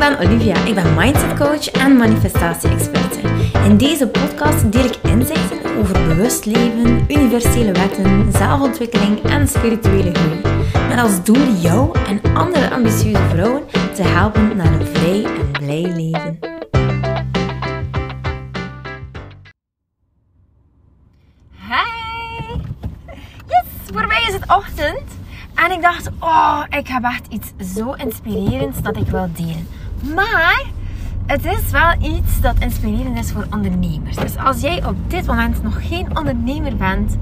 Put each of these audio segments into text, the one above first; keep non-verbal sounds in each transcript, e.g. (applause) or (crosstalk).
ben Olivia. Ik ben mindset coach en manifestatie-experte. In deze podcast deel ik inzichten over bewust leven, universele wetten, zelfontwikkeling en spirituele groei. Met als doel jou en andere ambitieuze vrouwen te helpen naar een vrij en blij leven. Hi! Yes, voor mij is het ochtend. En ik dacht, oh, ik heb echt iets zo inspirerends dat ik wil delen. Maar het is wel iets dat inspirerend is voor ondernemers. Dus als jij op dit moment nog geen ondernemer bent,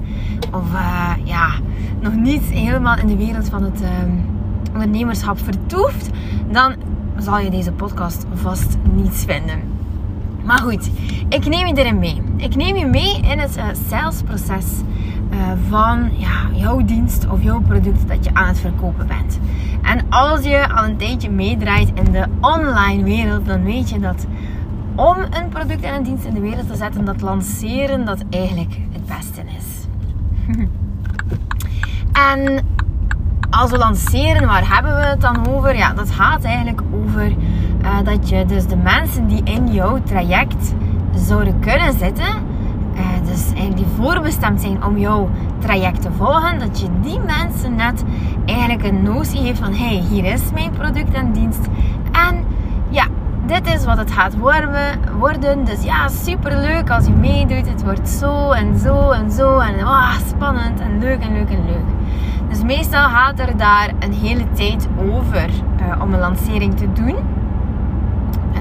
of uh, ja, nog niet helemaal in de wereld van het uh, ondernemerschap vertoeft, dan zal je deze podcast vast niets vinden. Maar goed, ik neem je erin mee. Ik neem je mee in het uh, salesproces uh, van ja, jouw dienst of jouw product dat je aan het verkopen bent. En als je al een tijdje meedraait in de online wereld, dan weet je dat om een product en een dienst in de wereld te zetten, dat lanceren dat eigenlijk het beste is. (laughs) en als we lanceren, waar hebben we het dan over? Ja, dat gaat eigenlijk over uh, dat je dus de mensen die in jouw traject zouden kunnen zitten, dus eigenlijk die voorbestemd zijn om jouw traject te volgen, dat je die mensen net eigenlijk een notie heeft van hey, hier is mijn product en dienst. En ja, dit is wat het gaat worden. Dus ja, super leuk als je meedoet. Het wordt zo en zo en zo. En oh, spannend en leuk en leuk en leuk. Dus meestal gaat er daar een hele tijd over uh, om een lancering te doen.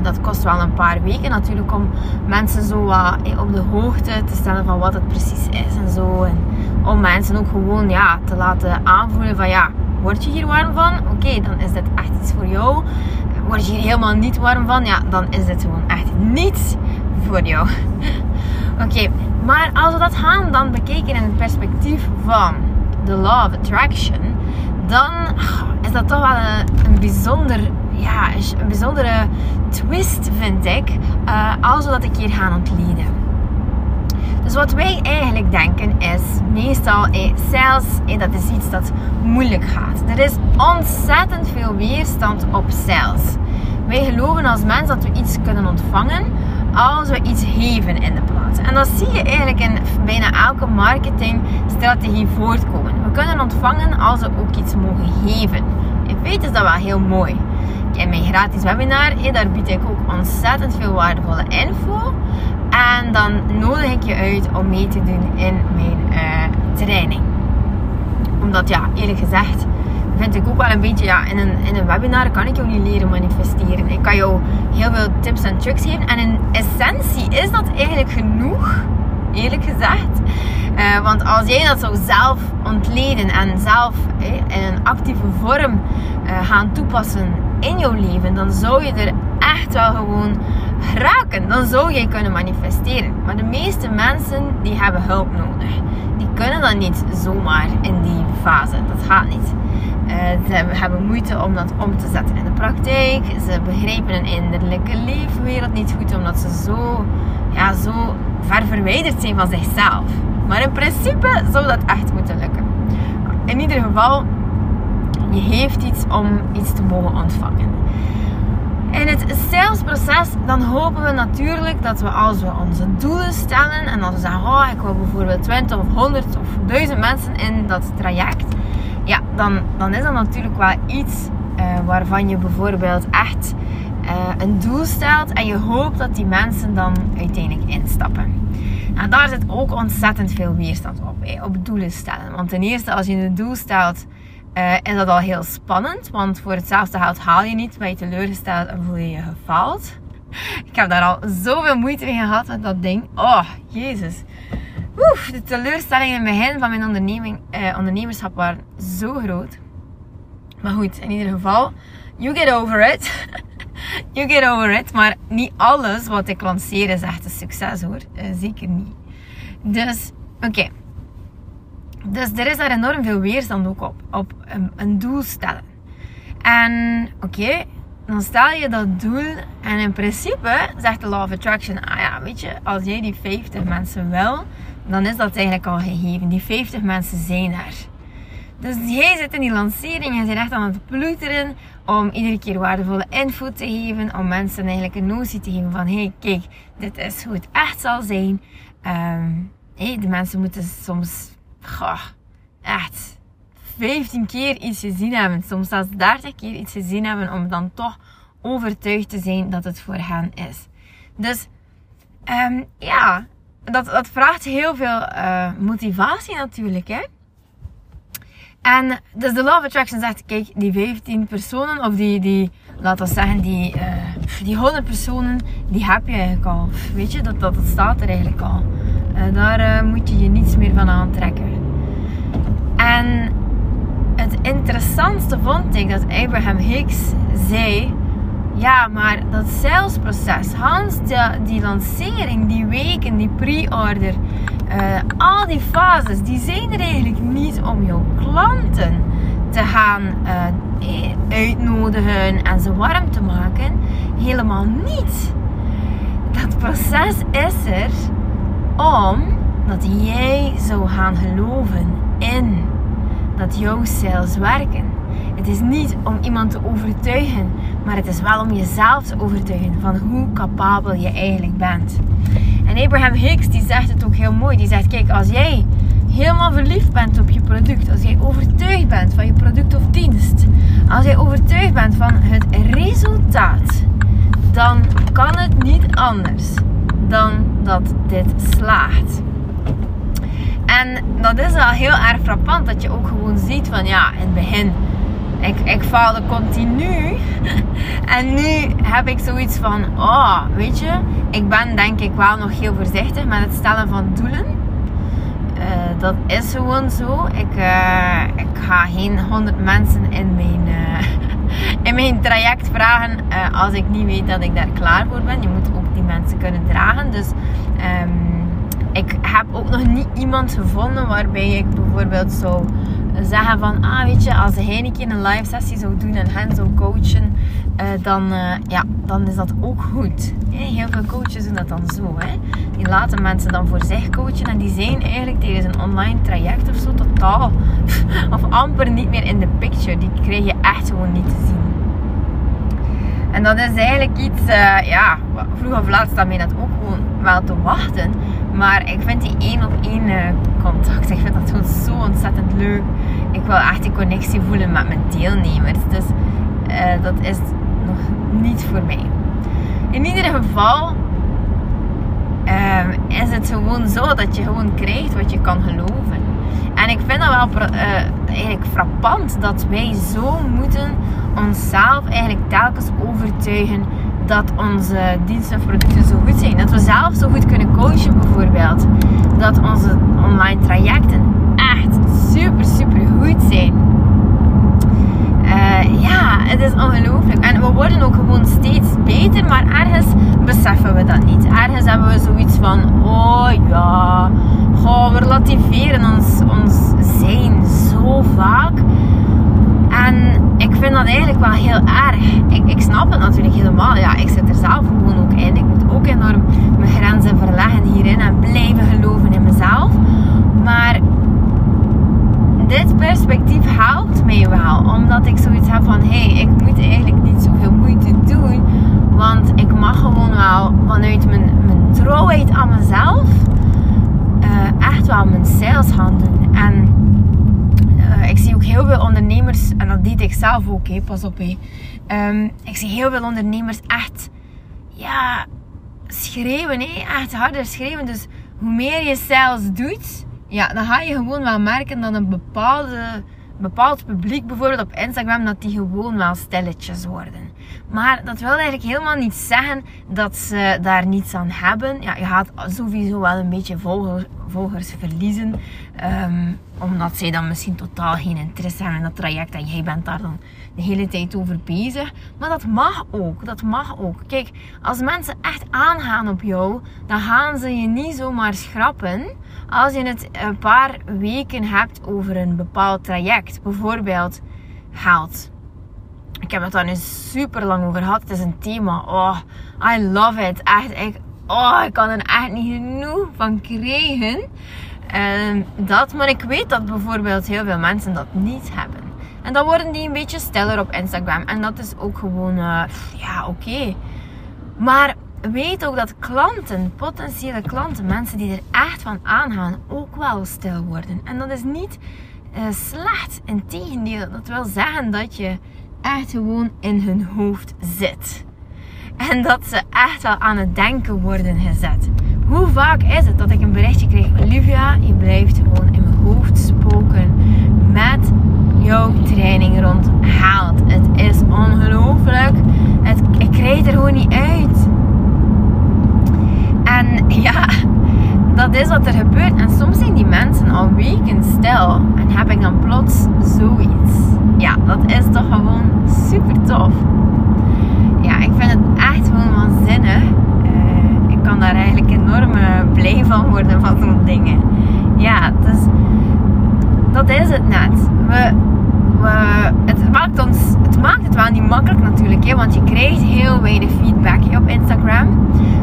Dat kost wel een paar weken natuurlijk om mensen zo wat op de hoogte te stellen van wat het precies is en zo. En om mensen ook gewoon ja, te laten aanvoelen van ja, word je hier warm van? Oké, dan is dit echt iets voor jou. Word je hier helemaal niet warm van? Ja, dan is dit gewoon echt niets voor jou. (laughs) Oké, maar als we dat gaan dan bekijken in het perspectief van de Law of Attraction, dan is dat toch wel een, een bijzonder ja, een bijzondere twist, vind ik, uh, als we dat een keer gaan ontleden. Dus wat wij eigenlijk denken is, meestal, eh, sales, eh, dat is iets dat moeilijk gaat. Er is ontzettend veel weerstand op sales. Wij geloven als mens dat we iets kunnen ontvangen als we iets geven in de plaats. En dat zie je eigenlijk in bijna elke marketingstrategie voortkomen. We kunnen ontvangen als we ook iets mogen geven. In feite is dat wel heel mooi in mijn gratis webinar, daar bied ik ook ontzettend veel waardevolle info. En dan nodig ik je uit om mee te doen in mijn uh, training. Omdat ja, eerlijk gezegd, vind ik ook wel een beetje, ja, in een, in een webinar kan ik jou niet leren manifesteren. Ik kan jou heel veel tips en tricks geven. En in essentie is dat eigenlijk genoeg, eerlijk gezegd. Uh, want als jij dat zou zelf ontleden en zelf in een actieve vorm gaan toepassen in jouw leven, dan zou je er echt wel gewoon raken. Dan zou jij kunnen manifesteren. Maar de meeste mensen die hebben hulp nodig. Die kunnen dat niet zomaar in die fase. Dat gaat niet. Uh, ze hebben moeite om dat om te zetten in de praktijk. Ze begrijpen een innerlijke leefwereld niet goed omdat ze zo, ja, zo ver verwijderd zijn van zichzelf. Maar in principe zou dat echt moeten lukken. In ieder geval, je heeft iets om iets te mogen ontvangen. In het salesproces dan hopen we natuurlijk dat we als we onze doelen stellen en als we zeggen, oh, ik wil bijvoorbeeld 20 of 100 of 1000 mensen in dat traject, ja, dan, dan is dat natuurlijk wel iets uh, waarvan je bijvoorbeeld echt uh, een doel stelt en je hoopt dat die mensen dan uiteindelijk instappen. En daar zit ook ontzettend veel weerstand op, op doelen stellen. Want ten eerste, als je een doel stelt uh, is dat al heel spannend. Want voor hetzelfde geld haal je niet, ben je teleurgesteld en voel je je gefaald. Ik heb daar al zoveel moeite mee gehad met dat ding. Oh, jezus. De teleurstellingen in het begin van mijn onderneming, eh, ondernemerschap waren zo groot. Maar goed, in ieder geval, you get over it. (laughs) you get over it. Maar niet alles wat ik lanceer is echt een succes hoor. Uh, zeker niet. Dus, oké. Dus er is daar enorm veel weerstand ook op, op een, doel stellen. En oké, dan stel je dat doel en in principe zegt de Law of Attraction, ah ja, weet je, als jij die 50 mensen wil, dan is dat eigenlijk al gegeven. Die 50 mensen zijn er. Dus jij zit in die lancering en zit echt aan het ploeteren om iedere keer waardevolle info te geven, om mensen eigenlijk een notie te geven van hey, kijk, dit is hoe het echt zal zijn. Um, hey, de mensen moeten soms echt 15 keer iets gezien hebben, soms zelfs 30 keer iets gezien hebben om dan toch overtuigd te zijn dat het voor hen is. Dus um, ja, dat, dat vraagt heel veel uh, motivatie natuurlijk. Hè? En dus de of Attraction zegt, kijk, die 15 personen, of die, die laten we zeggen, die, uh, die 100 personen, die heb je eigenlijk al. Weet je, dat, dat, staat er eigenlijk al. Uh, daar moet je je niets meer van aantrekken. En het interessantste vond ik dat Abraham Hicks zei ja, maar dat salesproces, Hans, die, lancering, die weken, die pre-order, uh, al die fases, die zijn er eigenlijk niet om jouw klanten te gaan uh, uitnodigen en ze warm te maken. Helemaal niet. Dat proces is er om dat jij zou gaan geloven in dat jouw sales werken. Het is niet om iemand te overtuigen, maar het is wel om jezelf te overtuigen van hoe capabel je eigenlijk bent. En Abraham Hicks die zegt het ook heel mooi. Die zegt: Kijk, als jij helemaal verliefd bent op je product, als jij overtuigd bent van je product of dienst, als jij overtuigd bent van het resultaat, dan kan het niet anders dan dat dit slaagt. En dat is wel heel erg frappant dat je ook gewoon ziet van ja, in het begin ik, ik faalde continu. (laughs) en nu heb ik zoiets van, oh, weet je, ik ben denk ik wel nog heel voorzichtig met het stellen van doelen. Uh, dat is gewoon zo. Ik, uh, ik ga geen 100 mensen in mijn, uh, (laughs) in mijn traject vragen als ik niet weet dat ik daar klaar voor ben. Je moet ook die mensen kunnen dragen. Dus um, ik heb ook nog niet iemand gevonden waarbij ik bijvoorbeeld zou zeggen van, ah weet je, als hij een keer een live sessie zou doen en hen zou coachen, uh, dan, uh, ja, dan is dat ook goed. Heel veel coaches doen dat dan zo. Hè? Die laten mensen dan voor zich coachen en die zijn eigenlijk tijdens een online traject of zo totaal (laughs) of amper niet meer in de picture. Die krijg je echt gewoon niet te zien. En dat is eigenlijk iets, uh, ja, vroeg of laat staat mij dat ook gewoon wel te wachten. Maar ik vind die één op één eh, contact, ik vind dat gewoon zo ontzettend leuk. Ik wil echt die connectie voelen met mijn deelnemers. Dus uh, dat is nog niet voor mij. In ieder geval uh, is het gewoon zo dat je gewoon krijgt wat je kan geloven. En ik vind dat wel uh, eigenlijk frappant dat wij zo moeten onszelf eigenlijk telkens overtuigen dat onze diensten of producten zo goed zijn. Dat we zelf zo goed kunnen coachen bijvoorbeeld. Dat onze online trajecten echt super, super goed zijn. Uh, ja, het is ongelooflijk. En we worden ook gewoon steeds beter, maar ergens beseffen we dat niet. Ergens hebben we zoiets van, oh ja, goh, we relativeren ons, ons zijn zo vaak. En ik vind dat eigenlijk wel heel erg. Ik, ik snap het natuurlijk helemaal. Ja, ik zit er zelf gewoon ook in. Ik moet ook enorm mijn grenzen verleggen hierin en blijven geloven in mezelf. Maar dit perspectief helpt mij wel. Omdat ik zoiets heb van, hé, hey, ik moet eigenlijk niet zoveel moeite doen. Want ik mag gewoon wel vanuit mijn, mijn trouwheid aan mezelf uh, echt wel mijn sales gaan doen. En ik zie ook heel veel ondernemers, en dat deed ik zelf ook, hé, pas op. Hé. Um, ik zie heel veel ondernemers echt ja, schreeuwen, hé, echt harder schreeuwen. Dus hoe meer je sales doet, ja, dan ga je gewoon wel merken dat een bepaalde, bepaald publiek, bijvoorbeeld op Instagram, dat die gewoon wel stilletjes worden. Maar dat wil eigenlijk helemaal niet zeggen dat ze daar niets aan hebben. Ja, je gaat sowieso wel een beetje volgers, verliezen. Um, omdat zij dan misschien totaal geen interesse hebben in dat traject. En jij bent daar dan de hele tijd over bezig. Maar dat mag ook. Dat mag ook. Kijk, als mensen echt aangaan op jou, dan gaan ze je niet zomaar schrappen. Als je het een paar weken hebt over een bepaald traject. Bijvoorbeeld geld ik heb het daar nu super lang over gehad. Het is een thema. Oh, I love it. Echt, ik, oh, ik kan er echt niet genoeg van krijgen. Dat, maar ik weet dat bijvoorbeeld heel veel mensen dat niet hebben. En dan worden die een beetje stiller op Instagram. En dat is ook gewoon, uh, ja, oké. Maar weet ook dat klanten, potentiële klanten, mensen die er echt van aangaan, ook wel stil worden. En dat is niet uh, slecht. Integendeel, dat wil zeggen dat je echt gewoon in hun hoofd zit. En dat ze echt wel aan het denken worden gezet. Hoe vaak is het dat ik een berichtje kreeg: Olivia, je blijft gewoon in mijn hoofd spoken met jouw training rond haalt. Het is ongelooflijk. Ik krijg er gewoon niet uit. En (laughs) ja, dat is wat er gebeurt. En soms zijn die mensen al weken stil. En heb ik dan plots zoiets. Ja, dat is toch gewoon super tof. Ja, ik vind het echt gewoon waanzinnig. Uh, ik kan daar eigenlijk enorm uh, blij van worden van zo'n dingen. Ja, dus dat is het net. We, we, het, maakt ons, het maakt het wel niet makkelijk natuurlijk, hè, want je krijgt heel weinig feedback op Instagram.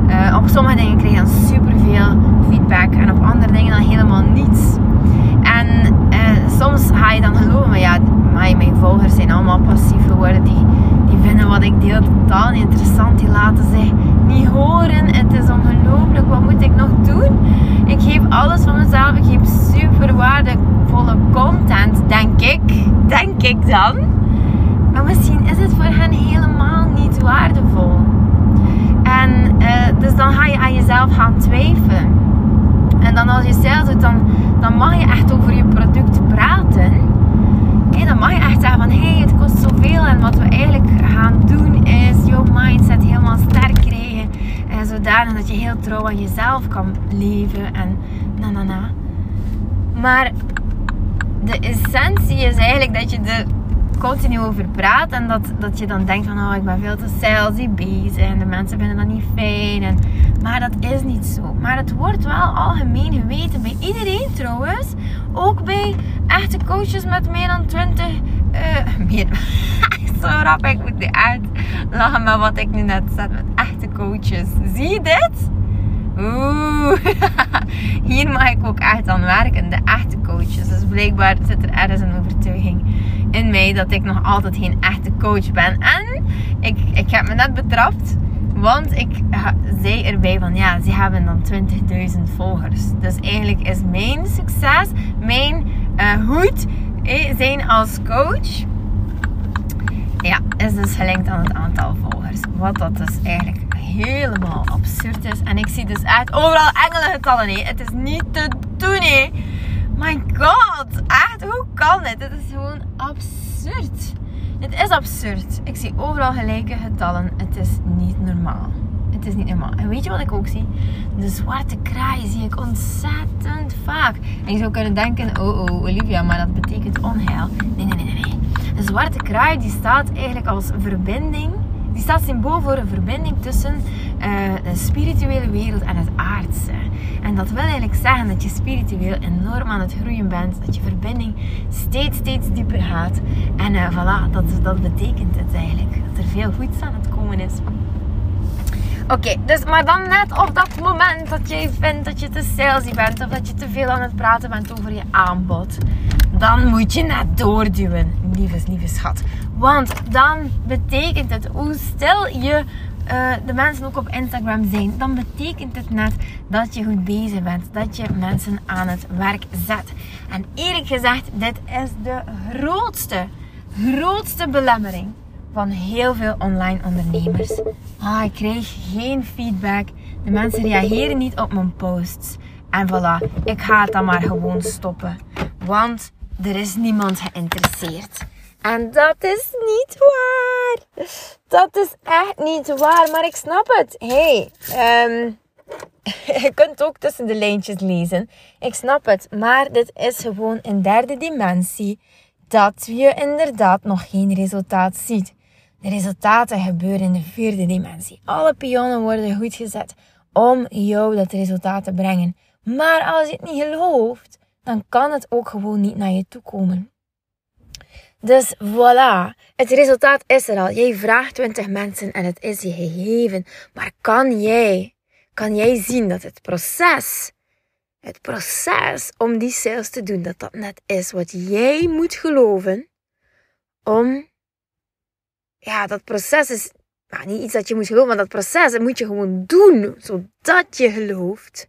Uh, op sommige dingen krijg je dan superveel feedback en op andere dingen dan helemaal niets. En soms ga je dan geloven, maar mijn volgers zijn allemaal passief geworden. Die, die vinden wat ik deel totaal niet interessant. Die laten zich niet horen. Het is ongelooflijk. Wat moet ik nog doen? Ik geef alles van mezelf. Ik geef super waardevolle content, denk ik. Denk ik dan. Maar misschien is het voor hen helemaal niet waardevol. En uh, dus dan ga je aan jezelf gaan twijfelen. En dan als je zelf doet, dan, dan mag je echt over je product praten. En dan mag je echt zeggen van, hé, hey, het kost zoveel. En wat we eigenlijk gaan doen is jouw mindset helemaal sterk krijgen. En zodanig dat je heel trouw aan jezelf kan leven. En na na na. Maar de essentie is eigenlijk dat je er continu over praat. En dat, dat je dan denkt van, oh, ik ben veel te salesy bezig. En de mensen vinden dat niet fijn. En, maar dat is niet zo. Maar het wordt wel algemeen geweten bij iedereen trouwens. Ook bij echte coaches met meer dan 20... Uh, eh, (laughs) meer, (laughs) zo rap, ik moet niet uit lachen met wat ik nu net zet met echte coaches. Zie je dit? Oeh, (laughs) hier mag ik ook echt aan werken, de echte coaches. Dus blijkbaar zit er ergens een overtuiging in mij dat ik nog altijd geen echte coach ben. En ik, ik heb me net betrapt, want ik zei erbij van ja, ze hebben dan 20.000 volgers. Dus eigenlijk is mijn succes, mijn uh, goed eh, zijn als coach, ja, is dus gelinkt aan het aantal volgers. Wat dat dus eigenlijk helemaal absurd is. En ik zie dus echt overal engelengetallen. Nee. Het is niet te doen. Nee. My god, echt, hoe kan dit? Het is gewoon absurd. Het is absurd. Ik zie overal gelijke getallen. Het is niet normaal. Het is niet normaal. En weet je wat ik ook zie? De zwarte kraai zie ik ontzettend vaak. En je zou kunnen denken, oh oh Olivia, maar dat betekent onheil. Nee, nee, nee, nee. De zwarte kraai die staat eigenlijk als verbinding die staat symbool voor een verbinding tussen de spirituele wereld en het aardse. En dat wil eigenlijk zeggen dat je spiritueel enorm aan het groeien bent. Dat je verbinding steeds, steeds dieper gaat. En uh, voilà, dat, dat betekent het eigenlijk. Dat er veel goeds aan het komen is. Oké, dus maar dan net op dat moment dat jij vindt dat je te salesy bent of dat je te veel aan het praten bent over je aanbod, dan moet je net doorduwen, lieve, lieve schat. Want dan betekent het, hoe stil je uh, de mensen ook op Instagram zijn, dan betekent het net dat je goed bezig bent. Dat je mensen aan het werk zet. En eerlijk gezegd, dit is de grootste, grootste belemmering van heel veel online ondernemers. Ah, ik krijg geen feedback. De mensen reageren niet op mijn posts. En voilà, ik ga het dan maar gewoon stoppen. Want er is niemand geïnteresseerd. En dat is niet waar. Dat is echt niet waar, maar ik snap het. hey, um, (laughs) je kunt ook tussen de lijntjes lezen. Ik snap het, maar dit is gewoon een derde dimensie dat je inderdaad nog geen resultaat ziet. De resultaten gebeuren in de vierde dimensie. Alle pionnen worden goed gezet om jou dat resultaat te brengen. Maar als je het niet gelooft, dan kan het ook gewoon niet naar je toe komen. Dus voilà, het resultaat is er al. Jij vraagt 20 mensen en het is je gegeven. Maar kan jij, kan jij zien dat het proces het proces om die sales te doen, dat dat net is wat jij moet geloven om, ja, dat proces is nou, niet iets dat je moet geloven, maar dat proces moet je gewoon doen, zodat je gelooft,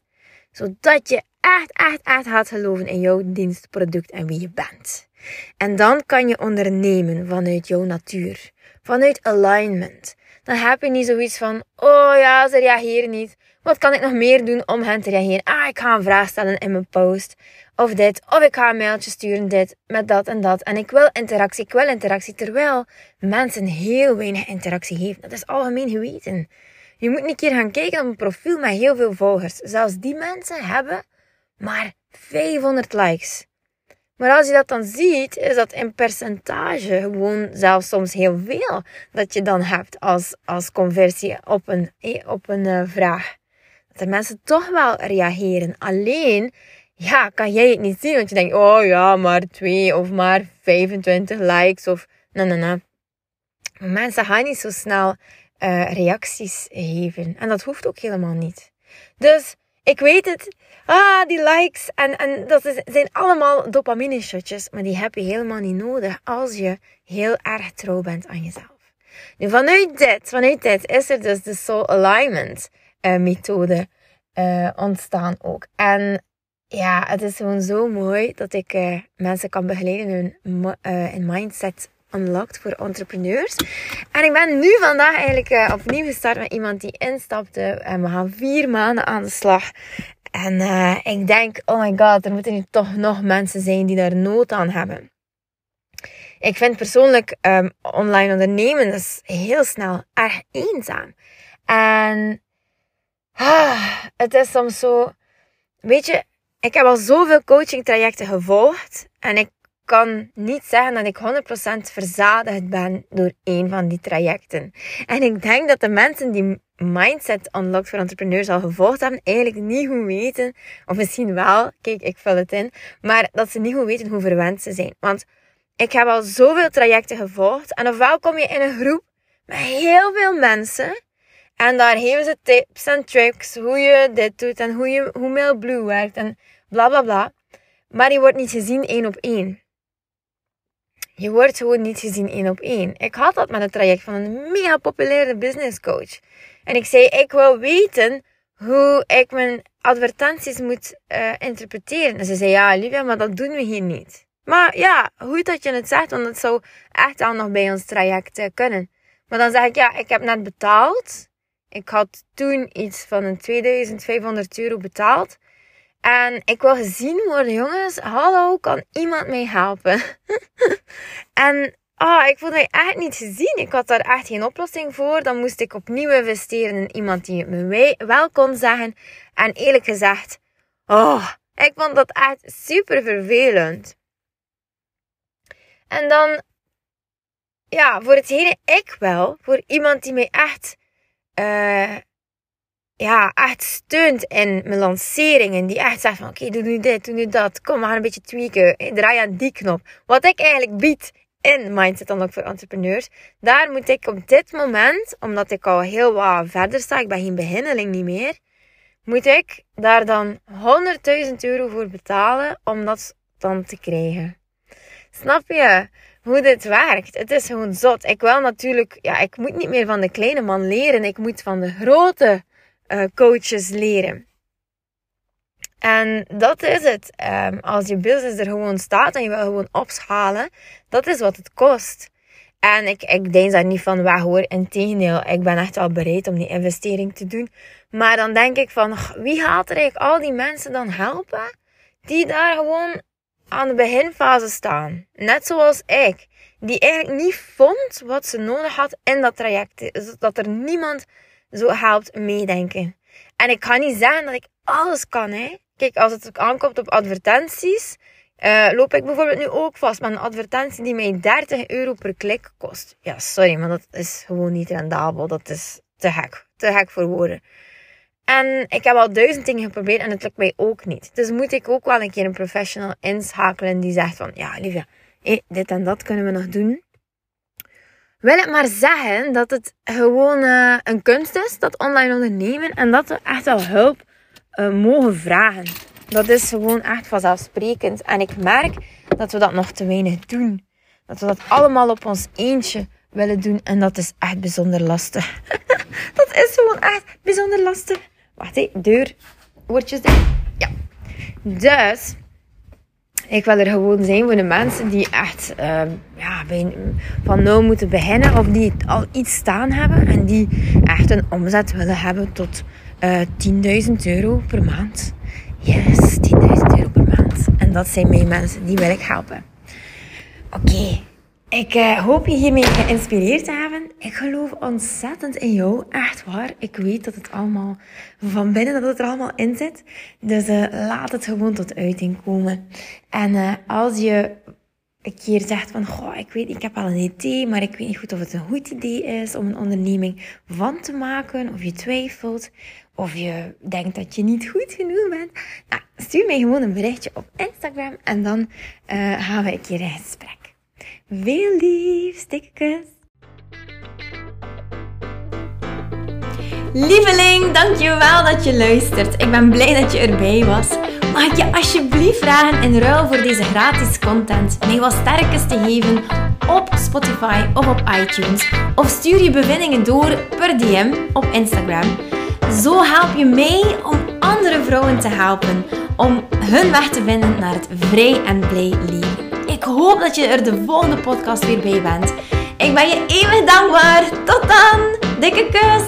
zodat je echt, echt, echt gaat geloven in jouw dienst, product en wie je bent. En dan kan je ondernemen vanuit jouw natuur, vanuit alignment. Dan heb je niet zoiets van, oh ja, ze reageren niet. Wat kan ik nog meer doen om hen te reageren? Ah, ik ga een vraag stellen in mijn post. Of dit. Of ik ga een mailtje sturen dit. Met dat en dat. En ik wil interactie. Ik wil interactie. Terwijl mensen heel weinig interactie geven. Dat is algemeen geweten. Je moet een keer gaan kijken op een profiel met heel veel volgers. Zelfs die mensen hebben maar 500 likes. Maar als je dat dan ziet, is dat in percentage gewoon zelfs soms heel veel dat je dan hebt als, als conversie op een, eh, op een uh, vraag dat de mensen toch wel reageren. Alleen, ja, kan jij het niet zien, want je denkt, oh ja, maar 2 of maar 25 likes of nee, nee, nee. Mensen gaan niet zo snel uh, reacties geven. En dat hoeft ook helemaal niet. Dus ik weet het. Ah, die likes. En, en dat is, zijn allemaal dopamine shotjes. Maar die heb je helemaal niet nodig als je heel erg trouw bent aan jezelf. Nu, vanuit dit, vanuit dit is er dus de soul alignment uh, methode uh, ontstaan ook. En ja, het is gewoon zo mooi dat ik uh, mensen kan begeleiden in in mindset unlocked voor entrepreneurs. En ik ben nu vandaag eigenlijk opnieuw gestart met iemand die instapte. En we gaan vier maanden aan de slag. En ik denk, oh my god, er moeten nu toch nog mensen zijn die daar nood aan hebben. Ik vind persoonlijk um, online ondernemen is heel snel erg eenzaam. En Ah, het is soms zo. Weet je, ik heb al zoveel coaching trajecten gevolgd. En ik kan niet zeggen dat ik 100% verzadigd ben door één van die trajecten. En ik denk dat de mensen die Mindset Unlocked voor entrepreneurs al gevolgd hebben, eigenlijk niet goed weten, of misschien wel, kijk, ik vul het in, maar dat ze niet goed weten hoe verwend ze zijn. Want ik heb al zoveel trajecten gevolgd en ofwel kom je in een groep met heel veel mensen en daar geven ze tips en tricks hoe je dit doet en hoe, je, hoe MailBlue werkt en bla bla bla. Maar je wordt niet gezien één op één. Je wordt gewoon niet gezien één op één. Ik had dat met een traject van een mega populaire business coach. En ik zei, ik wil weten hoe ik mijn advertenties moet uh, interpreteren. En ze zei, ja, Olivia, maar dat doen we hier niet. Maar ja, hoe dat je het zegt, want het zou echt al nog bij ons traject uh, kunnen. Maar dan zeg ik, ja, ik heb net betaald. Ik had toen iets van een 2500 euro betaald. En ik wil gezien worden, jongens. Hallo, kan iemand mij helpen? (laughs) en ah, ik voelde mij echt niet gezien. Ik had daar echt geen oplossing voor. Dan moest ik opnieuw investeren in iemand die het me wel kon zeggen. En eerlijk gezegd, oh, ik vond dat echt super vervelend. En dan, ja, voor hetgene ik wel, voor iemand die mij echt uh, ja, echt steunt in mijn lanceringen. Die echt zegt van, oké, doe nu dit, doe nu dat. Kom, gaan een beetje tweaken. Draai aan die knop. Wat ik eigenlijk bied in Mindset Unlock voor entrepreneurs. Daar moet ik op dit moment, omdat ik al heel wat verder sta, ik ben geen beginneling niet meer, moet ik daar dan 100.000 euro voor betalen om dat dan te krijgen. Snap je? hoe dit werkt. Het is gewoon zot. Ik wil natuurlijk, ja, ik moet niet meer van de kleine man leren. Ik moet van de grote uh, coaches leren. En dat is het. Um, als je business er gewoon staat en je wil gewoon opschalen, dat is wat het kost. En ik, ik denk daar niet van weg hoor. Integendeel, ik ben echt al bereid om die investering te doen. Maar dan denk ik van, wie gaat er eigenlijk al die mensen dan helpen? Die daar gewoon aan de beginfase staan. Net zoals ik. Die eigenlijk niet vond wat ze nodig had in dat traject. Dus dat er niemand zo helpt meedenken. En ik kan niet zeggen dat ik alles kan. Hè. Kijk, als het aankomt op advertenties, uh, loop ik bijvoorbeeld nu ook vast met een advertentie die mij 30 euro per klik kost. Ja, sorry, maar dat is gewoon niet rendabel. Dat is te gek. Te gek voor woorden. En ik heb al duizend dingen geprobeerd en het lukt mij ook niet. Dus moet ik ook wel een keer een professional inschakelen die zegt van, ja, Olivia, dit en dat kunnen we nog doen. Wil ik maar zeggen dat het gewoon uh, een kunst is, dat online ondernemen, en dat we echt wel hulp uh, mogen vragen. Dat is gewoon echt vanzelfsprekend. En ik merk dat we dat nog te weinig doen. Dat we dat allemaal op ons eentje willen doen. En dat is echt bijzonder lastig. (laughs) dat is gewoon echt bijzonder lastig. Wacht, hé, deur. Woordjes dicht. Ja. Dus, ik wil er gewoon zijn voor de mensen die echt uh, ja, van nul moeten beginnen. Of die al iets staan hebben. En die echt een omzet willen hebben tot uh, eh, 10.000 euro per maand. Yes, 10.000 euro per maand. En dat zijn mijn mensen, die wil ik helpen. Oké, ik uh, hoop je hiermee geïnspireerd te hebben. Ik geloof ontzettend in jou, echt waar. Ik weet dat het allemaal van binnen, dat het er allemaal in zit. Dus uh, laat het gewoon tot uiting komen. En uh, als je een keer zegt van, goh, ik weet, ik heb al een idee, maar ik weet niet goed of het een goed idee is om een onderneming van te maken, of je twijfelt, of je denkt dat je niet goed genoeg bent, nou, stuur mij gewoon een berichtje op Instagram en dan gaan we een keer in gesprek. Veel lief, dikke kus. Lieveling, dankjewel dat je luistert. Ik ben blij dat je erbij was. Mag ik je alsjeblieft vragen in ruil voor deze gratis content mij wat sterkes te geven op Spotify of op iTunes? Of stuur je bevindingen door per DM op Instagram. Zo help je mij om andere vrouwen te helpen om hun weg te vinden naar het vrij en blij leven. Ik hoop dat je er de volgende podcast weer bij bent. Ik ben je eeuwig dankbaar. Tot dan. Dikke kus.